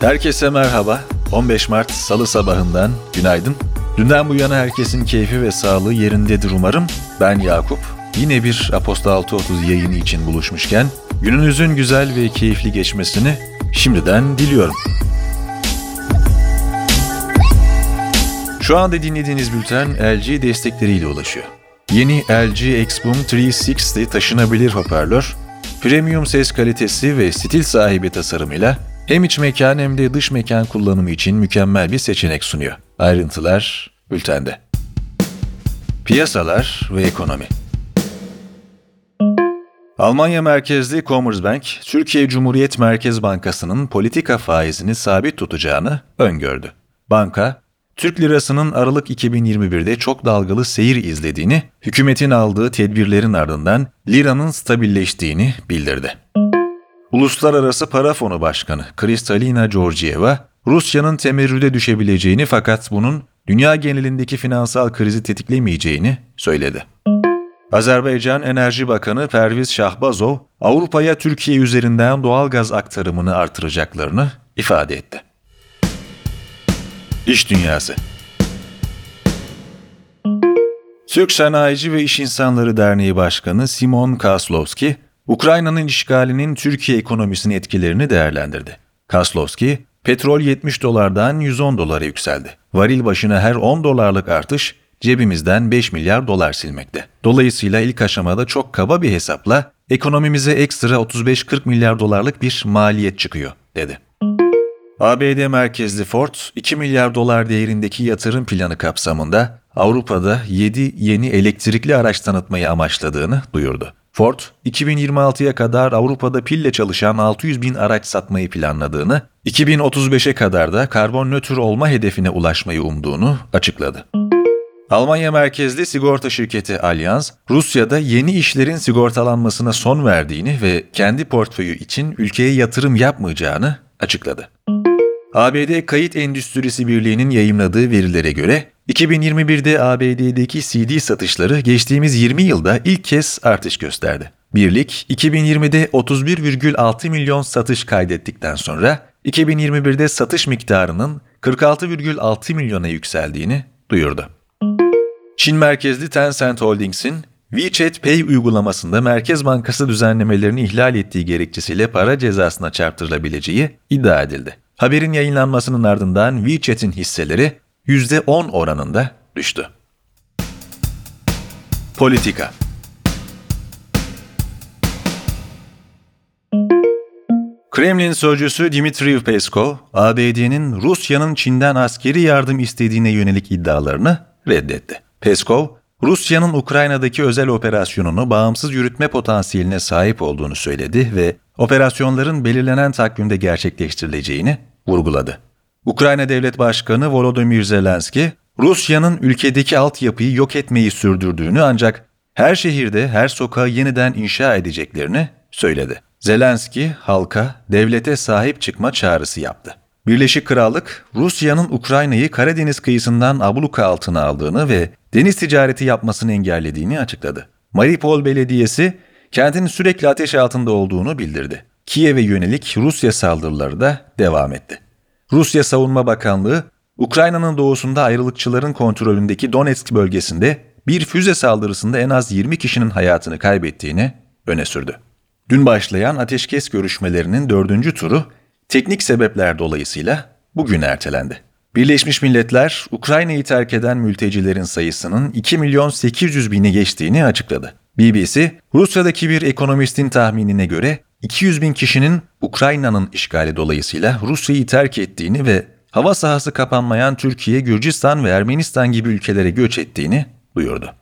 Herkese merhaba. 15 Mart Salı sabahından günaydın. Dünden bu yana herkesin keyfi ve sağlığı yerindedir umarım. Ben Yakup. Yine bir Aposta 630 yayını için buluşmuşken gününüzün güzel ve keyifli geçmesini şimdiden diliyorum. Şu anda dinlediğiniz bülten LG destekleriyle ulaşıyor. Yeni LG Xboom 360 taşınabilir hoparlör, premium ses kalitesi ve stil sahibi tasarımıyla hem iç mekan hem de dış mekan kullanımı için mükemmel bir seçenek sunuyor. Ayrıntılar bültende. Piyasalar ve ekonomi. Almanya merkezli Commerzbank, Türkiye Cumhuriyet Merkez Bankası'nın politika faizini sabit tutacağını öngördü. Banka, Türk lirasının Aralık 2021'de çok dalgalı seyir izlediğini, hükümetin aldığı tedbirlerin ardından liranın stabilleştiğini bildirdi. Uluslararası Para Fonu Başkanı Kristalina Georgieva, Rusya'nın temerrüde düşebileceğini fakat bunun dünya genelindeki finansal krizi tetiklemeyeceğini söyledi. Azerbaycan Enerji Bakanı Perviz Şahbazov, Avrupa'ya Türkiye üzerinden doğal gaz aktarımını artıracaklarını ifade etti. İş Dünyası Türk Sanayici ve İş İnsanları Derneği Başkanı Simon Kaslowski, Ukrayna'nın işgalinin Türkiye ekonomisinin etkilerini değerlendirdi. Kaslowski, petrol 70 dolardan 110 dolara yükseldi. Varil başına her 10 dolarlık artış cebimizden 5 milyar dolar silmekte. Dolayısıyla ilk aşamada çok kaba bir hesapla ekonomimize ekstra 35-40 milyar dolarlık bir maliyet çıkıyor, dedi. ABD merkezli Ford, 2 milyar dolar değerindeki yatırım planı kapsamında Avrupa'da 7 yeni elektrikli araç tanıtmayı amaçladığını duyurdu. Ford, 2026'ya kadar Avrupa'da pille çalışan 600 bin araç satmayı planladığını, 2035'e kadar da karbon nötr olma hedefine ulaşmayı umduğunu açıkladı. Almanya merkezli sigorta şirketi Allianz, Rusya'da yeni işlerin sigortalanmasına son verdiğini ve kendi portföyü için ülkeye yatırım yapmayacağını açıkladı. ABD Kayıt Endüstrisi Birliği'nin yayımladığı verilere göre 2021'de ABD'deki CD satışları geçtiğimiz 20 yılda ilk kez artış gösterdi. Birlik 2020'de 31,6 milyon satış kaydettikten sonra 2021'de satış miktarının 46,6 milyona yükseldiğini duyurdu. Çin merkezli Tencent Holdings'in WeChat Pay uygulamasında Merkez Bankası düzenlemelerini ihlal ettiği gerekçesiyle para cezasına çarptırılabileceği iddia edildi. Haberin yayınlanmasının ardından WeChat'in hisseleri %10 oranında düştü. Politika Kremlin sözcüsü Dmitry Peskov, ABD'nin Rusya'nın Çin'den askeri yardım istediğine yönelik iddialarını reddetti. Peskov, Rusya'nın Ukrayna'daki özel operasyonunu bağımsız yürütme potansiyeline sahip olduğunu söyledi ve operasyonların belirlenen takvimde gerçekleştirileceğini vurguladı. Ukrayna Devlet Başkanı Volodymyr Zelenski, Rusya'nın ülkedeki altyapıyı yok etmeyi sürdürdüğünü ancak her şehirde her sokağı yeniden inşa edeceklerini söyledi. Zelenski halka devlete sahip çıkma çağrısı yaptı. Birleşik Krallık, Rusya'nın Ukrayna'yı Karadeniz kıyısından abluka altına aldığını ve deniz ticareti yapmasını engellediğini açıkladı. Mariupol Belediyesi, kentin sürekli ateş altında olduğunu bildirdi. Kiev'e yönelik Rusya saldırıları da devam etti. Rusya Savunma Bakanlığı, Ukrayna'nın doğusunda ayrılıkçıların kontrolündeki Donetsk bölgesinde bir füze saldırısında en az 20 kişinin hayatını kaybettiğini öne sürdü. Dün başlayan ateşkes görüşmelerinin dördüncü turu teknik sebepler dolayısıyla bugün ertelendi. Birleşmiş Milletler, Ukrayna'yı terk eden mültecilerin sayısının 2 milyon 800 bini geçtiğini açıkladı. BBC, Rusya'daki bir ekonomistin tahminine göre 200 bin kişinin Ukrayna'nın işgali dolayısıyla Rusya'yı terk ettiğini ve hava sahası kapanmayan Türkiye, Gürcistan ve Ermenistan gibi ülkelere göç ettiğini duyurdu.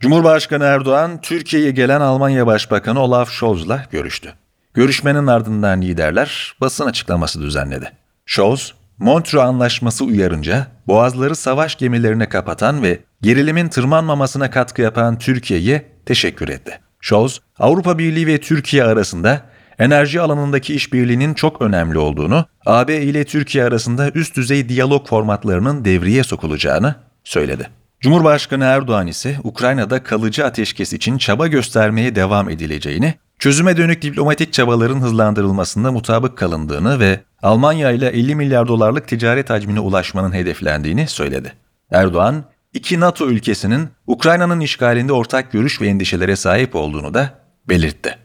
Cumhurbaşkanı Erdoğan, Türkiye'ye gelen Almanya Başbakanı Olaf Scholz'la görüştü. Görüşmenin ardından liderler basın açıklaması düzenledi. Scholz, Montreux Anlaşması uyarınca boğazları savaş gemilerine kapatan ve gerilimin tırmanmamasına katkı yapan Türkiye'ye teşekkür etti. Scholz, Avrupa Birliği ve Türkiye arasında enerji alanındaki işbirliğinin çok önemli olduğunu, AB ile Türkiye arasında üst düzey diyalog formatlarının devreye sokulacağını söyledi. Cumhurbaşkanı Erdoğan ise Ukrayna'da kalıcı ateşkes için çaba göstermeye devam edileceğini, çözüme dönük diplomatik çabaların hızlandırılmasında mutabık kalındığını ve Almanya ile 50 milyar dolarlık ticaret hacmine ulaşmanın hedeflendiğini söyledi. Erdoğan, iki NATO ülkesinin Ukrayna'nın işgalinde ortak görüş ve endişelere sahip olduğunu da belirtti.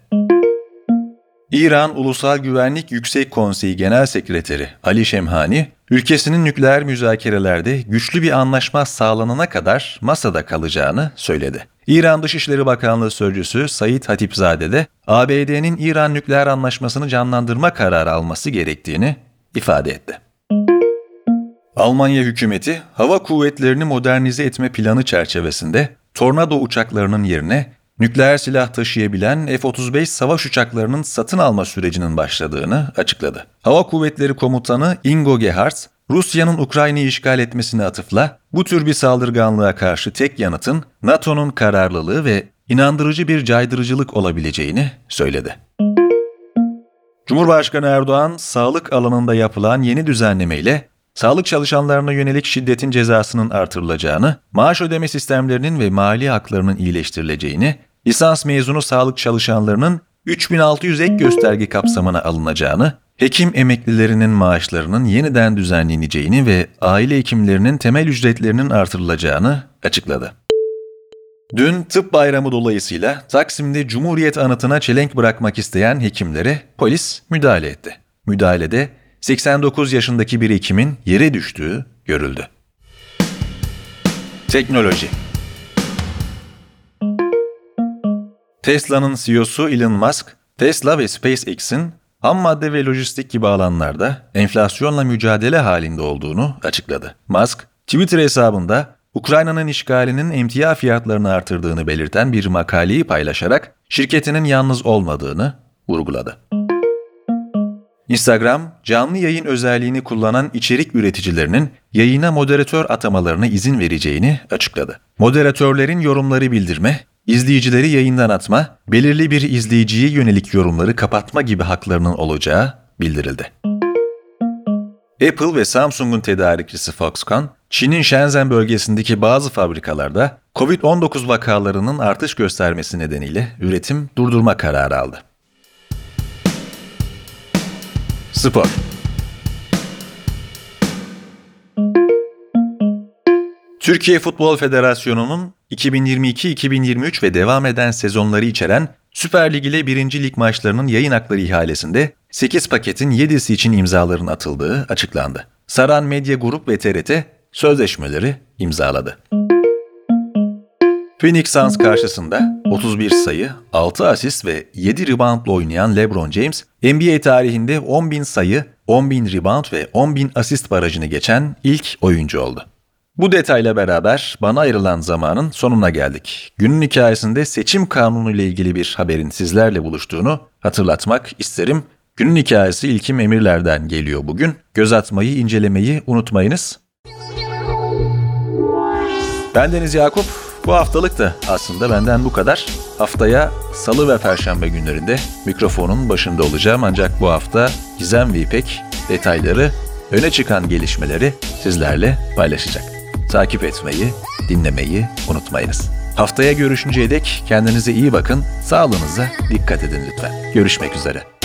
İran Ulusal Güvenlik Yüksek Konseyi Genel Sekreteri Ali Şemhani, ülkesinin nükleer müzakerelerde güçlü bir anlaşma sağlanana kadar masada kalacağını söyledi. İran Dışişleri Bakanlığı Sözcüsü Said Hatipzade de ABD'nin İran nükleer anlaşmasını canlandırma kararı alması gerektiğini ifade etti. Almanya hükümeti hava kuvvetlerini modernize etme planı çerçevesinde Tornado uçaklarının yerine nükleer silah taşıyabilen F-35 savaş uçaklarının satın alma sürecinin başladığını açıkladı. Hava Kuvvetleri Komutanı Ingo Gerhardt, Rusya'nın Ukrayna'yı işgal etmesine atıfla bu tür bir saldırganlığa karşı tek yanıtın NATO'nun kararlılığı ve inandırıcı bir caydırıcılık olabileceğini söyledi. Cumhurbaşkanı Erdoğan, sağlık alanında yapılan yeni düzenlemeyle sağlık çalışanlarına yönelik şiddetin cezasının artırılacağını, maaş ödeme sistemlerinin ve mali haklarının iyileştirileceğini, lisans mezunu sağlık çalışanlarının 3600 ek gösterge kapsamına alınacağını, hekim emeklilerinin maaşlarının yeniden düzenleneceğini ve aile hekimlerinin temel ücretlerinin artırılacağını açıkladı. Dün tıp bayramı dolayısıyla Taksim'de Cumhuriyet anıtına çelenk bırakmak isteyen hekimlere polis müdahale etti. Müdahalede 89 yaşındaki bir hekimin yere düştüğü görüldü. Teknoloji Tesla'nın CEO'su Elon Musk, Tesla ve SpaceX'in ham madde ve lojistik gibi alanlarda enflasyonla mücadele halinde olduğunu açıkladı. Musk, Twitter hesabında Ukrayna'nın işgalinin emtia fiyatlarını artırdığını belirten bir makaleyi paylaşarak şirketinin yalnız olmadığını vurguladı. Instagram, canlı yayın özelliğini kullanan içerik üreticilerinin yayına moderatör atamalarına izin vereceğini açıkladı. Moderatörlerin yorumları bildirme, izleyicileri yayından atma, belirli bir izleyiciye yönelik yorumları kapatma gibi haklarının olacağı bildirildi. Apple ve Samsung'un tedarikçisi Foxconn, Çin'in Shenzhen bölgesindeki bazı fabrikalarda COVID-19 vakalarının artış göstermesi nedeniyle üretim durdurma kararı aldı. Spor Türkiye Futbol Federasyonu'nun 2022-2023 ve devam eden sezonları içeren Süper Lig ile 1. Lig maçlarının yayın hakları ihalesinde 8 paketin 7'si için imzaların atıldığı açıklandı. Saran Medya Grup ve TRT sözleşmeleri imzaladı. Phoenix Suns karşısında 31 sayı, 6 asist ve 7 reboundla oynayan LeBron James, NBA tarihinde 10.000 sayı, 10.000 rebound ve 10.000 asist barajını geçen ilk oyuncu oldu. Bu detayla beraber bana ayrılan zamanın sonuna geldik. Günün hikayesinde seçim kanunu ile ilgili bir haberin sizlerle buluştuğunu hatırlatmak isterim. Günün hikayesi İlkim Emirler'den geliyor bugün. Göz atmayı, incelemeyi unutmayınız. Ben Deniz Yakup. Bu haftalık da aslında benden bu kadar. Haftaya salı ve perşembe günlerinde mikrofonun başında olacağım ancak bu hafta Gizem ve İpek detayları, öne çıkan gelişmeleri sizlerle paylaşacak. Takip etmeyi, dinlemeyi unutmayınız. Haftaya görüşünceye dek kendinize iyi bakın, sağlığınıza dikkat edin lütfen. Görüşmek üzere.